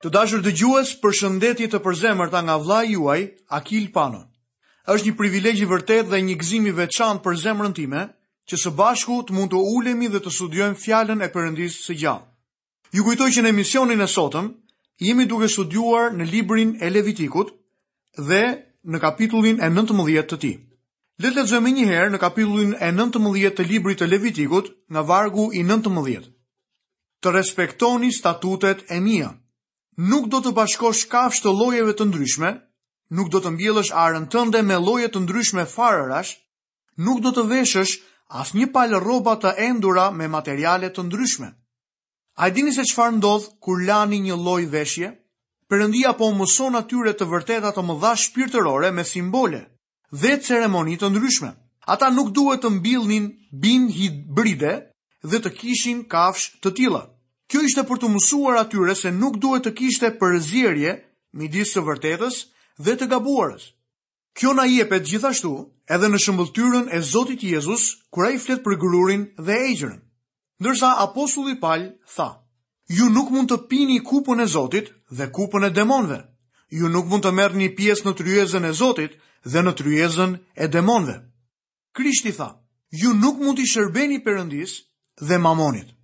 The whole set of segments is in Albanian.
Të dashur dëgjues, përshëndetje të përzemërta nga vëllai juaj, Akil Pano. Është një privilegj i vërtetë dhe një gëzim i veçantë për zemrën time, që së bashku të mund të ulemi dhe të studiojmë Fjalën e Perëndisë së gjallë. Ju kujtoj që në emisionin e sotëm jemi duke studiuar në librin e Levitikut dhe në kapitullin e 19 të tij. Le të lexojmë një herë në kapitullin e 19 të librit të Levitikut, nga vargu i 19. të respektoni statutet e mia. Nuk do të bashkosh kafshë të llojeve të ndryshme, nuk do të mbjellësh arën tënde me lloje të ndryshme farërash, nuk do të veshësh asnjë palë rroba të endura me materiale të ndryshme. A e dini se çfarë ndodh kur lani një lloj veshje? Perëndia po u mëson atyre të vërteta të mëdha shpirtërore me simbole. dhe ceremoni të ndryshme. Ata nuk duhet të mbillnin bimë hibride dhe të kishin kafshë të tilla. Kjo ishte për t'u mësuar atyre se nuk duhet të kishte përzierje midis së vërtetës dhe të gabuarës. Kjo na jepet gjithashtu edhe në shëmbëlltyrën e Zotit Jezus kur ai flet për grurin dhe egjrën. Ndërsa apostulli Pal tha, Ju nuk mund të pini kupën e Zotit dhe kupën e demonëve. Ju nuk mund të merrni pjesë në tryezën e Zotit dhe në tryezën e demonëve. Krishti tha, Ju nuk mund t'i shërbeni Perëndisë dhe Mamonit.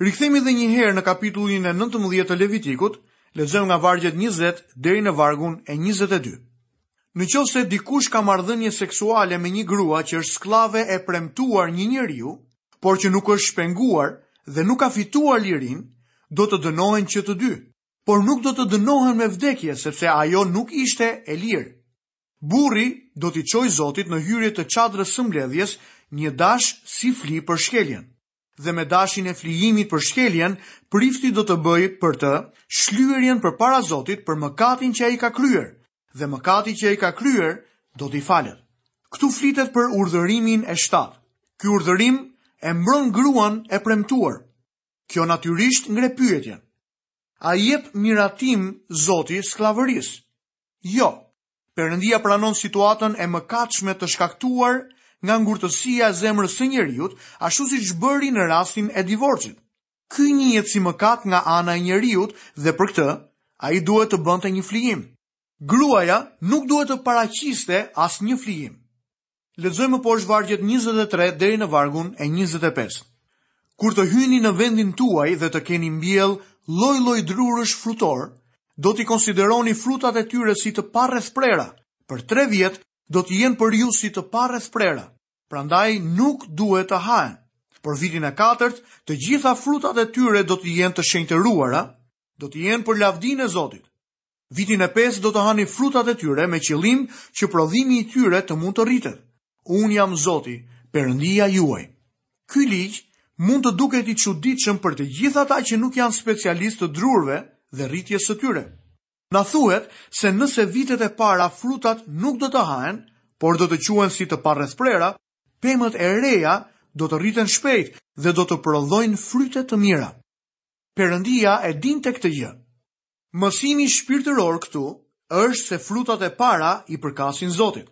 Rikthehemi dhe një herë në kapitullin e 19 të Levitikut, lexojmë nga vargjet 20 deri në vargun e 22. Në qoftë se dikush ka marrëdhënie seksuale me një grua që është skllave e premtuar një njeriu, por që nuk është shpenguar dhe nuk ka fituar lirinë, do të dënohen që të dy, por nuk do të dënohen me vdekje sepse ajo nuk ishte e lirë. Burri do t'i çojë Zotit në hyrje të çadrës së mbledhjes një dash si fli për shkeljen. dhe me dashin e flijimit për shkeljen, prifti do të bëjë për të, shlyerjen përpara Zotit për mëkatin që ai ka kryer, dhe mëkati që ai ka kryer do t'i falet. Këtu flitet për urdhërimin e shtatë. Ky urdhërim e mbron gruan e premtuar. Kjo natyrisht ngre pyetjen. A i jep miratim Zoti skllavërisë? Jo, Perëndia pranon situatën e mëkatshme të shkaktuar nga ngurtësia e zemrës së njeriut, ashtu siç bëri në rastin e divorcit. Ky njihet si mëkat nga ana e njeriut dhe për këtë, ai duhet të bënte një flijim. Gruaja nuk duhet të paraqiste asnjë flijim. Lexojmë më poshtë vargjet njëzet e tre deri në vargun e njëzet e pesë. Kur të hyni në vendin tuaj dhe të keni mbjellë lloj-lloj drurësh frutorë, do t'i konsideroni frutat e tyre si të parrethprera, për tre vjet do të jenë për ju si të parrethprera, prandaj nuk duhet të hahen. Por vitin e katërt, të gjitha frutat e tyre do të jenë të shenjtëruara, do të jenë për lavdinë e Zotit. Vitin e pestë do të hani frutat e tyre me qëllim që prodhimi i tyre të mund të rritet. Unë jam Zoti, Perëndia juaj. Ky ligj mund të duket i çuditshëm për të gjithë ata që nuk janë specialistë të drurëve dhe rritjes së tyre. Na thuhet se nëse vitet e para frutat nuk do të hahen, por do të quhen si të parrethprera, pemët e reja do të rriten shpejt dhe do të prodhojnë fryte të mira. Perëndia e dinte këtë gjë. Mësimi shpirtëror këtu është se frutat e para i përkasin Zotit.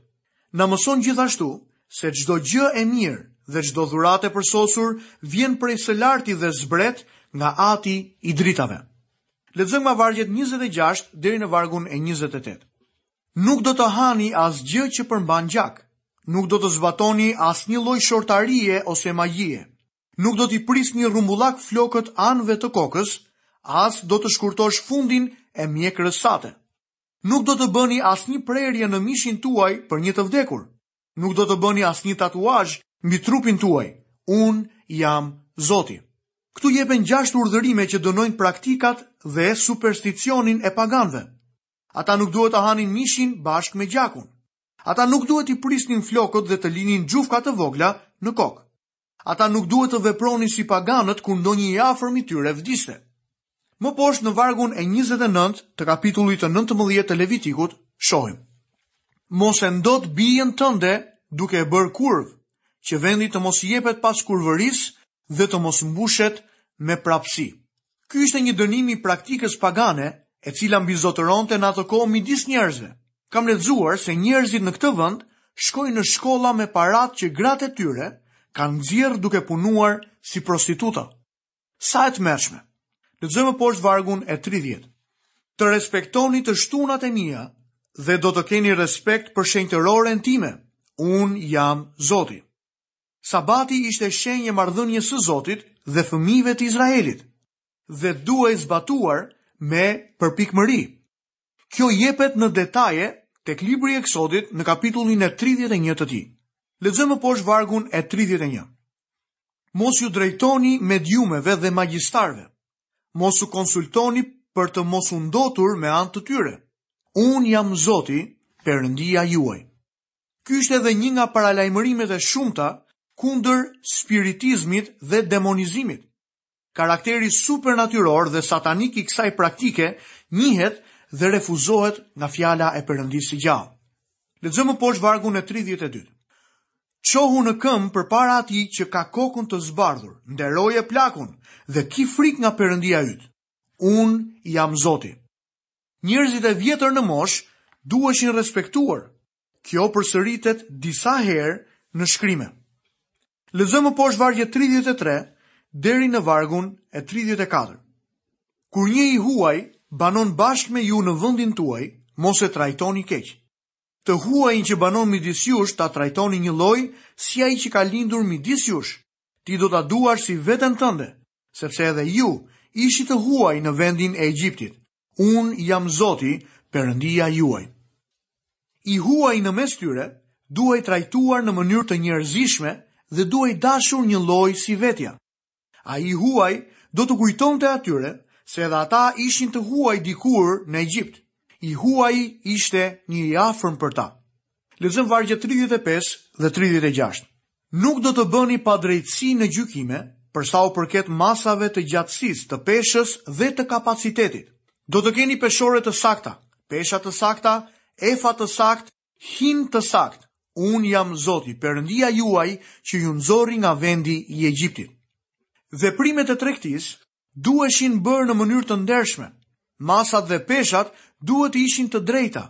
Na mëson gjithashtu se çdo gjë e mirë dhe çdo dhuratë e përsosur vjen prej së larti dhe zbret nga Ati i dritave. Lexojmë nga vargjet njëzet e gjashtë deri në vargun e njëzet e tetë. Nuk do të hani asgjë që përmban gjak, nuk do të zbatoni asnjë lloj shortarie ose magjie. nuk do t'i prisni rrumbullak flokët anëve të kokës, as do të shkurtosh fundin e mjekrës sate. Nuk do të bëni asnjë prerje në mishin tuaj për një të vdekur. Nuk do të bëni asnjë tatuazh mbi trupin tuaj. Unë jam Zoti. Këtu jepen gjashtë urdhërime që dënojnë praktikat dhe supersticionin e paganëve. Ata nuk duhet të hanin mishin bashkë me gjakun. Ata nuk duhet t'i prisnin flokët dhe të linin xhufka të vogla në kokë. Ata nuk duhet të vepronin si paganët kur ndonjë i afërm i tyre vdiste. Më poshtë në vargun e 29 të kapitullit të 19 të Levitikut, shohim. Mos e ndot bijën tënde duke e bërë kurvë, që vendi të mos jepet pas kurvërisë dhe të mos mbushet me prapësi. Ky ishte një dënim i praktikës pagane, e cila mbizotëronte në atë kohë midis njerëzve. Kam lexuar se njerëzit në këtë vend shkojnë në shkolla me paratë që gratë e tyre kanë nxjerrë duke punuar si prostituta. Sa e tmerrshme. Lexojmë më poshtë vargun e tridhjetë. Të respektoni të shtunat e mia dhe do të keni respekt për shenjtëroren time. Unë jam Zoti. Sabati ishte shenjë e marrëdhënies së Zotit dhe fëmijëve të Izraelit dhe duhej zbatuar me përpikmëri. Kjo jepet në detaje tek libri i Eksodit në kapitullin e tridhjetë e një të tij. Lexojmë më poshtë vargun e tridhjetë e një. Mos iu drejtoni mediumeve dhe magjistarëve. Mos u konsultoni për të mos u ndotur me anë të tyre. Unë jam Zoti, Perëndia juaj. Ky ishte edhe një nga paralajmërimet e shumta kundër spiritizmit dhe demonizimit. Karakteri supernatyror dhe satanik i kësaj praktike njihet dhe refuzohet nga fjala e Perëndisë së gjallë. Lexojmë më poshtë vargun e 32. Çohu në këmbë përpara atij që ka kokën të zbardhur, nderoje plakun dhe ki frikë nga Perëndia yt. Unë jam Zoti. Njerëzit e vjetër në moshë duheshin respektuar. Kjo përsëritet disa herë në shkrime. Lexojmë më poshtë vargjet tridhjetë e tre deri në vargun e tridhjetë e katër. Kur një i huaj banon bashkë me ju në vendin tuaj, mos e trajtoni keq. Të huajin që banon midis jush ta trajtoni njëlloj si ai që ka lindur midis jush. Ti do ta duash si veten tënde, sepse edhe ju ishit të huaj në vendin e Egjiptit. Unë jam Zoti, Perëndia juaj. I huaji në mes tyre duhej trajtuar në mënyrë të njerëzishme dhe duhej dashur njëlloj si vetja. Ai i huaj do t'u kujtonte atyre se edhe ata ishin të huaj dikur në Egjipt. I huaji ishte një i afërm për ta. Lexojmë vargjet 35 dhe 36. Nuk do të bëni padrejtësi në gjykime për sa u përket masave të gjatësisë, të peshës dhe të kapacitetit. Do të keni peshore të sakta, pesha të sakta, efa të saktë, hin të saktë. Unë jam Zoti, Perëndia juaj që ju nxorri nga vendi i Egjiptit. Veprimet e tregtisë duheshin bërë në mënyrë të ndershme. Masat dhe peshat duhet të ishin të drejta.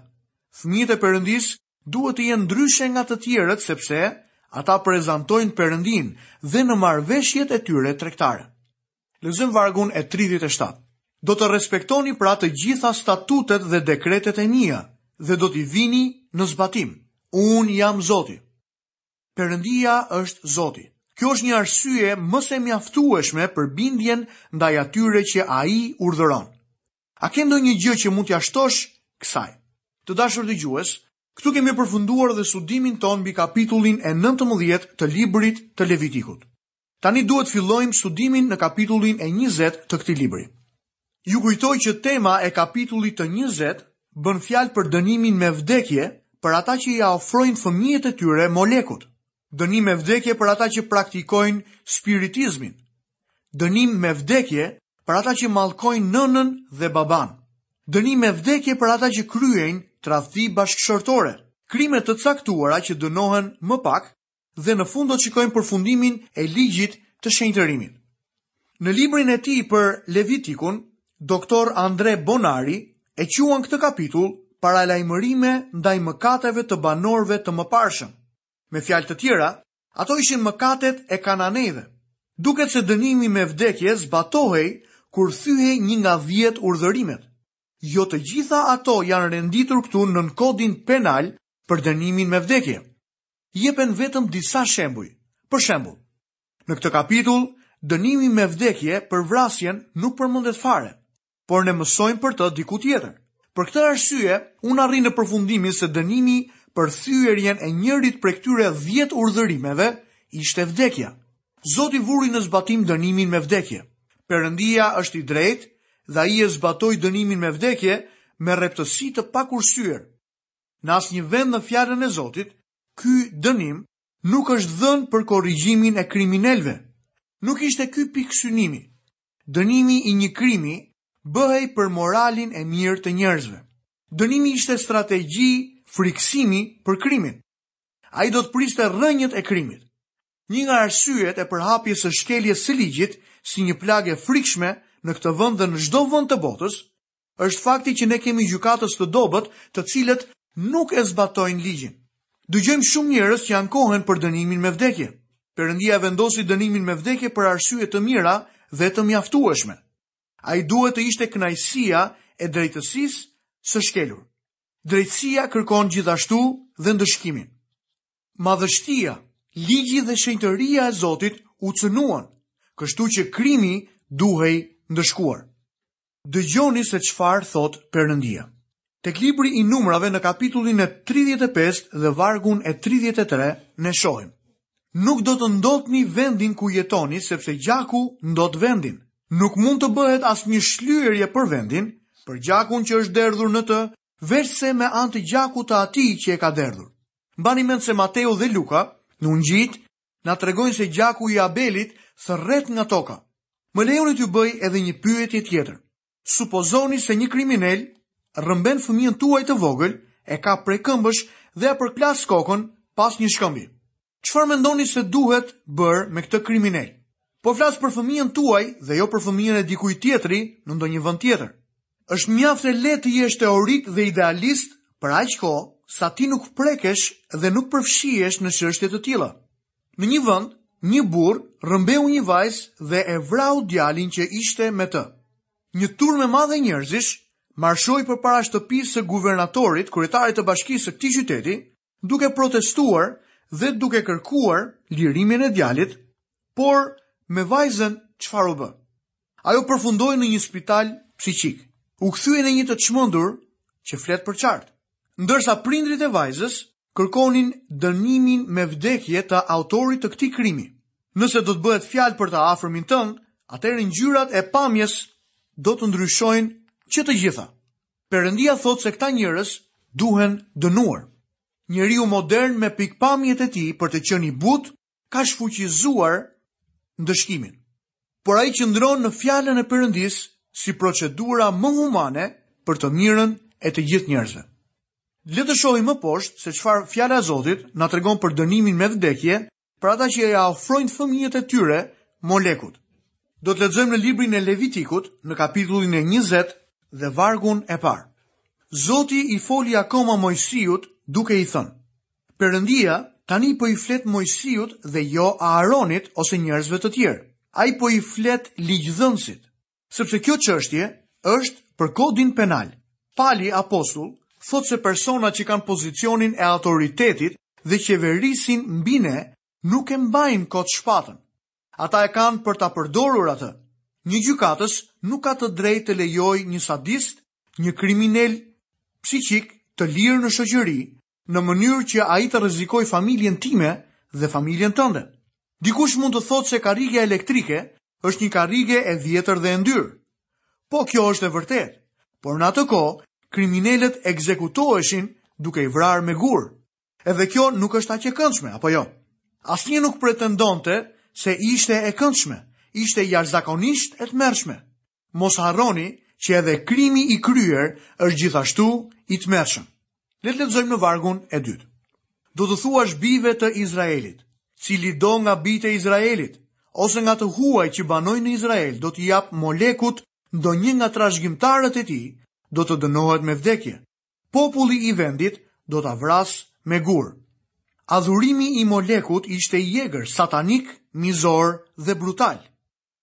Fëmijët e Perëndisë Duhet të jenë ndryshe nga të tjerët sepse ata prezantojnë Perëndinë dhe në marrëveshjet e tyre tregtare. Lexojmë vargun e tridhjetë e shtatë. Do të respektoni pra të gjitha statutet dhe dekretet e mia dhe do t'i vini në zbatim. Unë jam Zoti. Perëndia është Zoti. Kjo është një arsye më se mjaftueshme për bindjen ndaj atyre që ai urdhëron. A ke ndonjë gjë që mund t'ia shtosh kësaj? Të dashur dëgjues, këtu kemi përfunduar dhe studimin tonë mbi kapitullin e nëntëmbëdhjetë të librit të Levitikut. Tani duhet të fillojmë studimin në kapitullin e njëzet të këtij libri. Ju kujtoj që tema e kapitullit të njëzet bën fjalë për dënimin me vdekje për ata që ia ofrojnë fëmijët e tyre Molekut. Dënim me vdekje për ata që praktikojnë spiritizmin. Dënim me vdekje për ata që mallkojnë nënën dhe babanë. Dënim me vdekje për ata që kryejnë tradhti bashkëshortore. Krime të caktuara që dënohen më pak dhe në fund do të shikojmë përfundimin e ligjit të shenjtërimit. Në librin e tij për Levitikun, doktor Andre Bonari e quan këtë kapitull paralajmërime ndaj mëkateve të banorëve të mëparshëm. Me fjalë të tjera, ato ishin mëkatet e kananejve. Duket se dënimi me vdekje zbatohej kur thyhej një nga dhjetë urdhërimet. Jo të gjitha ato janë renditur këtu nën Kodin Penal për dënimin me vdekje. Jepen vetëm disa shembuj. Për shembull, në këtë kapitull, dënimi me vdekje për vrasjen nuk përmendet fare. por ne mësojmë për të diku tjetër. Për këtë arsye, unë arrij në përfundimin se dënimi për thyerjen e njërit prej këtyre 10 urdhërimeve ishte vdekja. Zoti vuri në zbatim dënimin me vdekje. Perëndia është i drejtë dhe ai e zbatoi dënimin me vdekje me rreptësi të pakursyer. Në asnjë vend në fjalën e Zotit, ky dënim nuk është dhënë për korrigjimin e kriminelëve. Nuk ishte ky pikësynimi. Dënimi i një krimi bëhej për moralin e mirë të njerëzve. Dënimi ishte strategji frikësimi për krimin. Ai do të priste rrënjët e krimit. Një nga arsyet e përhapjes së shkeljes së ligjit si një plagë e frikshme në këtë vend dhe në çdo vend të botës është fakti që ne kemi gjykatës të dobët të cilët nuk e zbatojnë ligjin. Dëgjojmë shumë njerëz që ankohen për dënimin me vdekje. Perëndia e vendosi dënimin me vdekje për arsye të mira dhe të mjaftueshme. Ai duhet të ishte kënaqësia e drejtësisë së shkelur. Drejtësia kërkon gjithashtu dhe ndëshkimin. Madhështia, ligji dhe shenjtëria e Zotit u cënuan, kështu që krimi duhej ndëshkuar. Dëgjoni se çfarë thotë Perëndia. Tek libri i Numrave në kapitullin e tridhjetë e pesë dhe vargun e tridhjetë e tre ne shohim, Nuk do të ndotni vendin ku jetoni sepse gjaku ndot vendin. Nuk mund të bëhet asnjë shlyerje për vendin, për gjakun që është derdhur në të, veçse me anë të gjakut të atij që e ka derdhur. Mbani mend se Mateu dhe Luka, në Ungjijtë, na tregojnë se gjaku i Abelit thërret nga toka. Më lejoni t'ju bëj edhe një pyetje tjetër. Supozoni se një kriminel rrëmben fëmijën tuaj të vogël, e kap prej këmbësh dhe ia përplas kokën pas një shkëmbi. Çfarë mendoni se duhet bërë me këtë kriminel? Po flas për fëmijën tuaj dhe jo për fëmijën e dikujt tjetri në ndonjë vend tjetër. Është mjaft e lehtë të jesh teorik dhe idealist për aq kohë sa ti nuk prekesh dhe nuk përfshihesh në çështje të tilla. Në një vend, një burrë rrëmbeu një vajzë dhe e vrau djalin që ishte me të. Një turmë e madhe njerëzish marshoi përpara shtëpisë së guvernatorit, kryetarit të bashkisë së këtij qyteti, duke protestuar dhe duke kërkuar lirimin e djalit, por me vajzën çfarë u bë? Ajo përfundoi në një spital psiqik. U kthye në një të çmendur që flet përçartë. Ndërsa prindërit e vajzës kërkonin dënimin me vdekje të autorit të këtij krimi. Nëse do të bëhet fjalë për të afërmin tënd, atëherë ngjyrat e pamjes do të ndryshojnë që të gjitha. Perëndia thotë se këta njerëz duhen dënuar. Njeriu modern me pikëpamjet e tij për të qenë i butë ka shfuqizuar ndëshkimin. Por ai qëndron në fjalën e Perëndisë si procedura më humane për të mirën e të gjithë njerëzve. Le të shohim më poshtë se çfarë Fjala e Zotit na tregon për dënimin me vdekje Për ata që ia ofrojnë fëmijët e tyre Molekut. Do të lexojmë në librin e Levitikut, në kapitullin e 20 dhe vargun e parë. Zoti i foli akoma Moisiut duke i thënë: Perëndia tani po i flet Moisiut dhe jo Aaronit ose njerëzve të tjerë. Ai po i flet ligjdhënësit. Sepse kjo çështje është për kodin penal. Pali apostull thotë se persona që kanë pozicionin e autoritetit dhe qeverisin mbi ne nuk e mbajnë kot shpatën. Ata e kanë për ta përdorur atë. Një gjykatës nuk ka të drejtë të lejojë një sadist, një kriminel psiqik të lirë në shoqëri, në mënyrë që ai të rrezikojë familjen time dhe familjen tënde. Dikush mund të thotë se karrigia elektrike është një karrige e vjetër dhe e ndyrë. Po kjo është e vërtetë, por në atë kohë kriminelët ekzekutoheshin duke i vrarë me gurë. Edhe kjo nuk është aq e këndshme, apo jo? Asnjë nuk pretendonte se ishte e këndshme, ishte jashtëzakonisht e tmerrshme. Mos harroni që edhe krimi i kryer është gjithashtu i tmerrshëm. Le të lexojmë në vargun e dytë. Do t'u thuash bijve të Izraelit, cilido nga bijtë e Izraelit, ose nga të huajt që banojnë në Izrael, do t'i japë Molekut ndonjë nga trashëgimtarët e tij, do të dënohet me vdekje. Populli i vendit do ta vrasë me gurë. Adhurimi i Molekut ishte i egrë, satanik, mizor dhe brutal.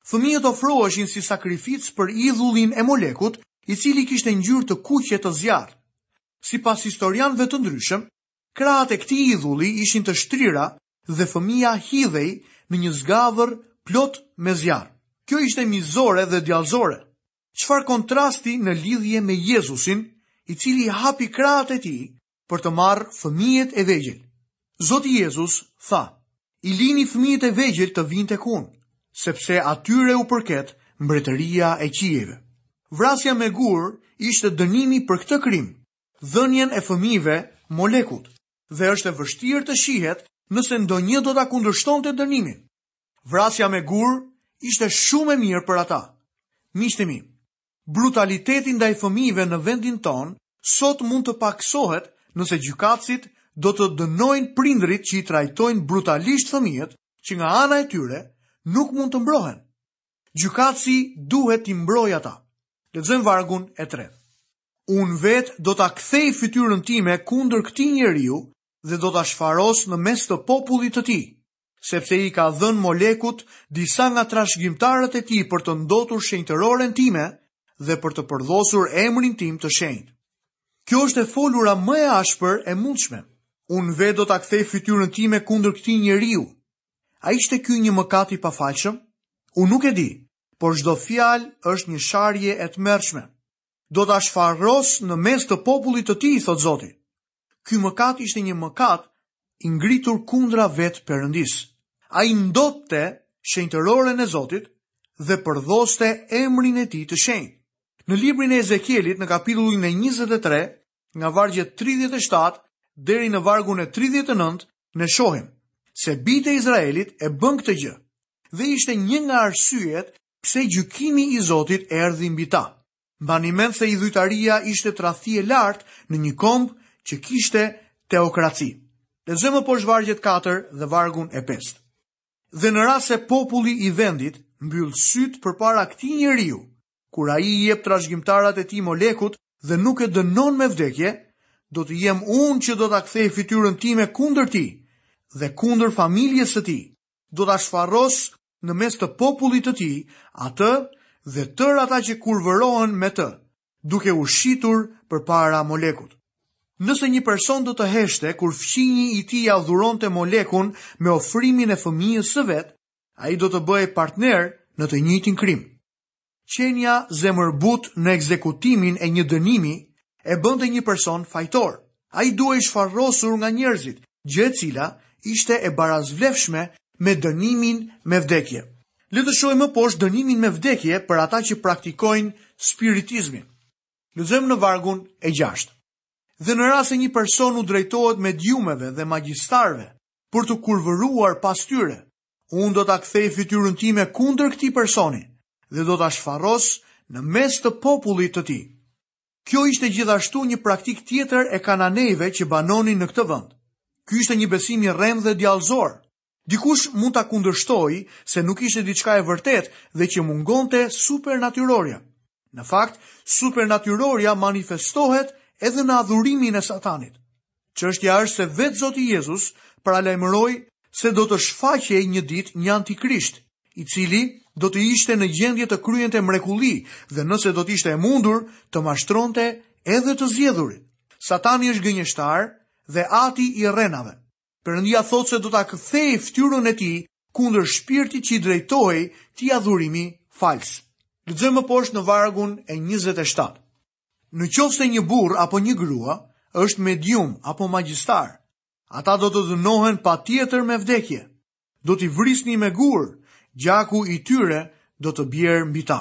Fëmijët ofroheshin si sakrificë për idhullin e Molekut, i cili kishte ngjyrë të kuqe të zjarrtë. Sipas historianëve të ndryshëm, krahët e këtij idhulli ishin të shtrira dhe fëmija hidhej në një zgavër plot me zjarr. Kjo ishte mizore dhe djallëzore. Çfarë kontrasti në lidhje me Jezusin, i cili hapi krahët e tij për të marrë fëmijët e vegjël. Zoti Jezus tha, i lini fëmijët e vegjël të vijnë tek unë, sepse atyre u përket mbretëria e qiejve. Vrasja me gurë ishte dënimi për këtë krim, dhënien e fëmijëve Molekut, dhe është e vështirë të shihet nëse ndonjë do ta kundërshtonte dënimin. Vrasja me gurë ishte shumë e mirë për ata. Miqtë e mi, Brutaliteti ndaj fëmijëve në vendin tonë sot mund të pakësohet nëse gjykatësit do të dënojnë prindërit që i trajtojnë brutalisht fëmijët që nga ana e tyre nuk mund të mbrohen. Gjykatësi duhet t'i mbrojë ata. Lexojmë vargun e tretë. Unë vetë do ta kthej fytyrën time kundër këtij njeriu dhe do ta shfaros në mes të popullit të tij. sepse i ka dhënë Molekut disa nga trashëgimtarët e tij për të ndotur shenjtëroren time dhe për të përdhosur emrin tim të shenjtë. Kjo është e folura më e ashpër e mundshme. Unë vetë do ta kthej fytyrën time kundër këtij njeriu. A ishte ky një mëkat i pafalshëm? Unë nuk e di, por çdo fjalë është një sharje e tmerrshme. Do ta shfaros në mes të popullit të tij, thotë Zoti. Ky mëkat ishte një mëkat i ngritur kundra vetë Perëndisë. Ai ndotte shenjtëroren e Zotit dhe përdhoste emrin e tij të shenjtë. Në librin e Ezekielit në kapitullin e 23, nga vargjet 37 deri në vargun e 39, ne shohim se bijtë e Izraelit e bënë këtë gjë dhe ishte një nga arsyet pse gjykimi i Zotit erdhi mbi ta. Mbani mend se idhujtaria ishte tradhti e lartë në një komb që kishte teokraci. Lexojmë më poshtë vargjet katër dhe vargun e pestë. Dhe në rast se populli i vendit mbyll sytë përpara këtij njeriu, kur ai i jep trashëgimtarët e tij Molekut dhe nuk e dënon me vdekje, do të jem unë që do ta kthej fytyrën time kundër tij dhe kundër familjes së tij. Do ta shfaros në mes të popullit të tij, atë dhe tërë ata që kurvërohen me të, duke u shitur përpara Molekut. Nëse një person do të heshte kur fqinji i tij adhuronte Molekun me ofrimin e fëmijës së vet, ai do të bëhej partner në të njëjtin krim. Qenia zemërbutë në ekzekutimin e një dënimi e bënte një person fajtor. Ai duhej shfarrosur nga njerëzit, gjë e cila ishte e barazvlefshme me dënimin me vdekje. Le të shohim më poshtë dënimin me vdekje për ata që praktikojnë spiritizmin. Lexojmë në vargun e gjashtë. Dhe në rast se një person u drejtohet mediumeve dhe magjistarëve për t'u kurvëruar pas tyre, Unë do ta kthej fytyrën time kundër këtij personi dhe do ta shfarros në mes të popullit të tij. Kjo ishte gjithashtu një praktikë tjetër e kananejve që banonin në këtë vend. Ky ishte një besim i rremë dhe djallëzor. Dikush mund ta kundërshtojë se nuk ishte diçka e vërtetë dhe që mungonte supernatyrorja. Në fakt, supernatyrorja manifestohet edhe në adhurimin e Satanit. Çështja është se vetë Zoti Jezus paralajmëroi se do të shfaqej një ditë një antikrisht, i cili do të ishte në gjendje të kryente mrekulli dhe nëse do të ishte e mundur të mashtronte edhe të zgjedhurit. Satani është gënjeshtar dhe ati i rrenave. Perëndia thotë se do ta kthejë fytyrën e tij kundër shpirtit që i drejtohej këtij adhurimi fals. Lexojmë më poshtë në vargun e 27. Në qoftë se një burrë apo një grua është medium apo magjistar, ata do të dënohen patjetër me vdekje. Do t'i vrisni me gurë, gjaku i tyre do të bjerë mbi ta.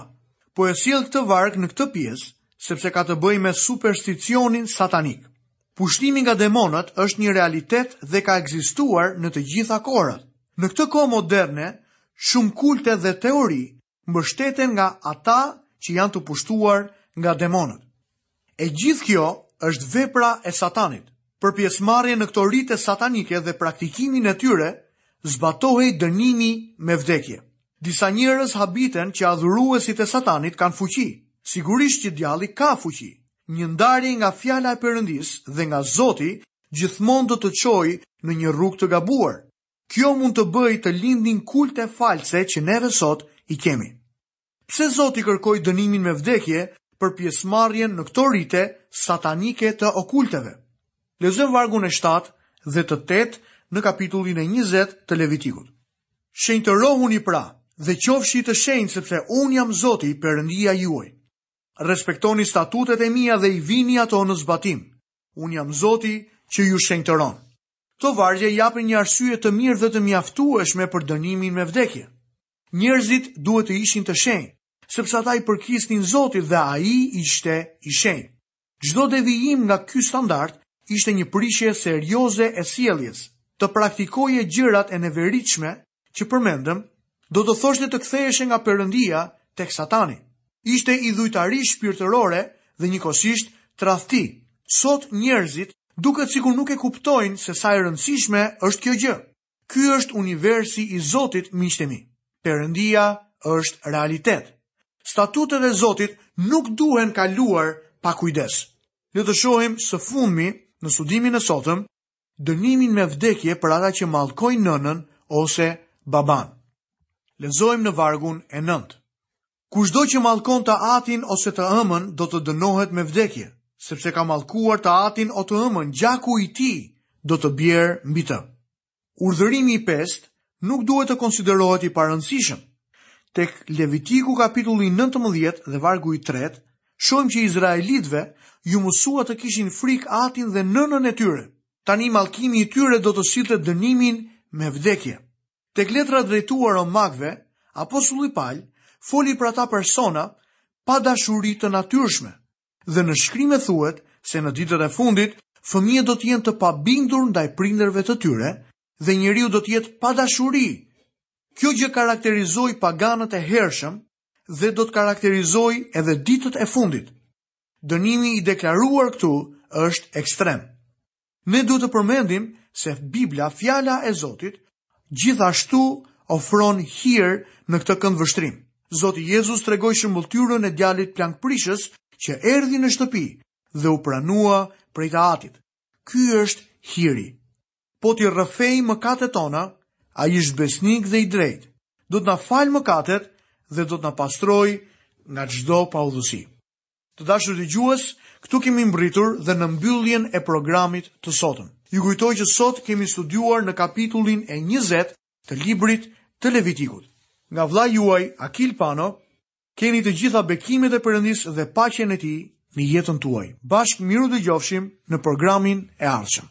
Po e sjell këtë varg në këtë pjesë, sepse ka të bëjë me supersticionin satanik. Pushtimi nga demonët është një realitet dhe ka ekzistuar në të gjitha kohërat. Në këtë kohë moderne, shumë kulte dhe teori mbështeten nga ata që janë të pushtuar nga demonët. E gjithë kjo është vepra e satanit. Për pjesëmarrjen në këto rite satanike dhe praktikimin e tyre, zbatohej dënimi me vdekje. Disa njerëz habiten që adhuruesit e satanit kanë fuqi. Sigurisht që djalli ka fuqi. Një ndarje nga fjala e Perëndisë dhe nga Zoti gjithmonë do të çojë në një rrugë të gabuar. Kjo mund të bëjë të lindnin kulte false që neve sot i kemi. Pse Zoti kërkoi dënimin me vdekje për pjesëmarrjen në këto rite satanike të okulteve? Lexojmë vargun e 7 dhe të 8 në kapitullin e 20 të Levitikut. Shenjtërohuni pra dhe qofshi të shenjtë sepse unë jam Zoti, Perëndia juaj. Respektoni statutet e mia dhe i vini ato në zbatim. Unë jam Zoti që ju shenjtëron. Këto vargje japin një arsye të mirë dhe të mjaftueshme për dënimin me vdekje. Njerëzit duhet të ishin të shenjtë, sepse ata i përkisnin Zotit dhe Ai ishte i shenjtë. Çdo devijim nga ky standard ishte një prishje serioze e sjelljes, të praktikoje gjërat e neveritshme që përmendëm, do të thoshte të ktheheshe nga Perëndia tek Satani. Ishte idhujtari shpirtërore dhe njëkohësisht tradhti. Sot njerëzit duket sikur nuk e kuptojnë se sa e rëndësishme është kjo gjë. Ky është universi i Zotit, miqtë e mi. Perëndia është realitet. Statutet e Zotit nuk duhen kaluar pa kujdes. Le të shohim së fundmi në studimin e sotëm dënimin me vdekje për ata që mallkojnë nënën ose babanë. Lexojmë në vargun e nëntë. Kushdo që mallkon të atin ose të ëmën do të dënohet me vdekje, sepse ka mallkuar të atin o të ëmën, gjaku i tij do të bjerë mbi të. Urdhërimi i pestë nuk duhet të konsiderohet i parëndësishëm. Tek Levitiku kapitulli 19 dhe vargu i tretë, shohim që izraelitëve iu mësua të kishin frikë atin dhe nënën e tyre. Tani mallkimi i tyre do të sillte dënimin me vdekje. Tek letra drejtuar romakëve, apostulli Pal foli për ata persona pa dashuri të natyrshme. Dhe në shkrime thuhet se në ditët e fundit fëmijët do të jenë të pabindur ndaj prindërve të tyre dhe njeriu do të jetë pa dashuri. Kjo gjë karakterizoi paganët e hershëm dhe do të karakterizojë edhe ditët e fundit. Dënimi i deklaruar këtu është ekstrem. Ne duhet të përmendim se Bibla, fjala e Zotit, gjithashtu ofron hir në këtë këndvështrim. Zoti Jezus tregoi shëmbëlltyrën e djalit plangprishës që erdhi në shtëpi dhe u pranua prej të atit. Ky është hiri. po t'i rrëfejmë mëkatet tona, ai është besnik dhe i drejtë. Do të na falë mëkatet dhe do të na pastrojë nga çdo paudhësi. Të dashur dëgjues, këtu kemi mbërritur dhe në mbylljen e programit të sotëm. Ju kujtoj që sot kemi studiuar në kapitullin e 20 të librit të Levitikut. Nga vëllai juaj Akil Pano, keni të gjitha bekimet e Perëndisë dhe paqen e tij në jetën tuaj. Bashkë mirudëgjofshim në programin e ardhshëm.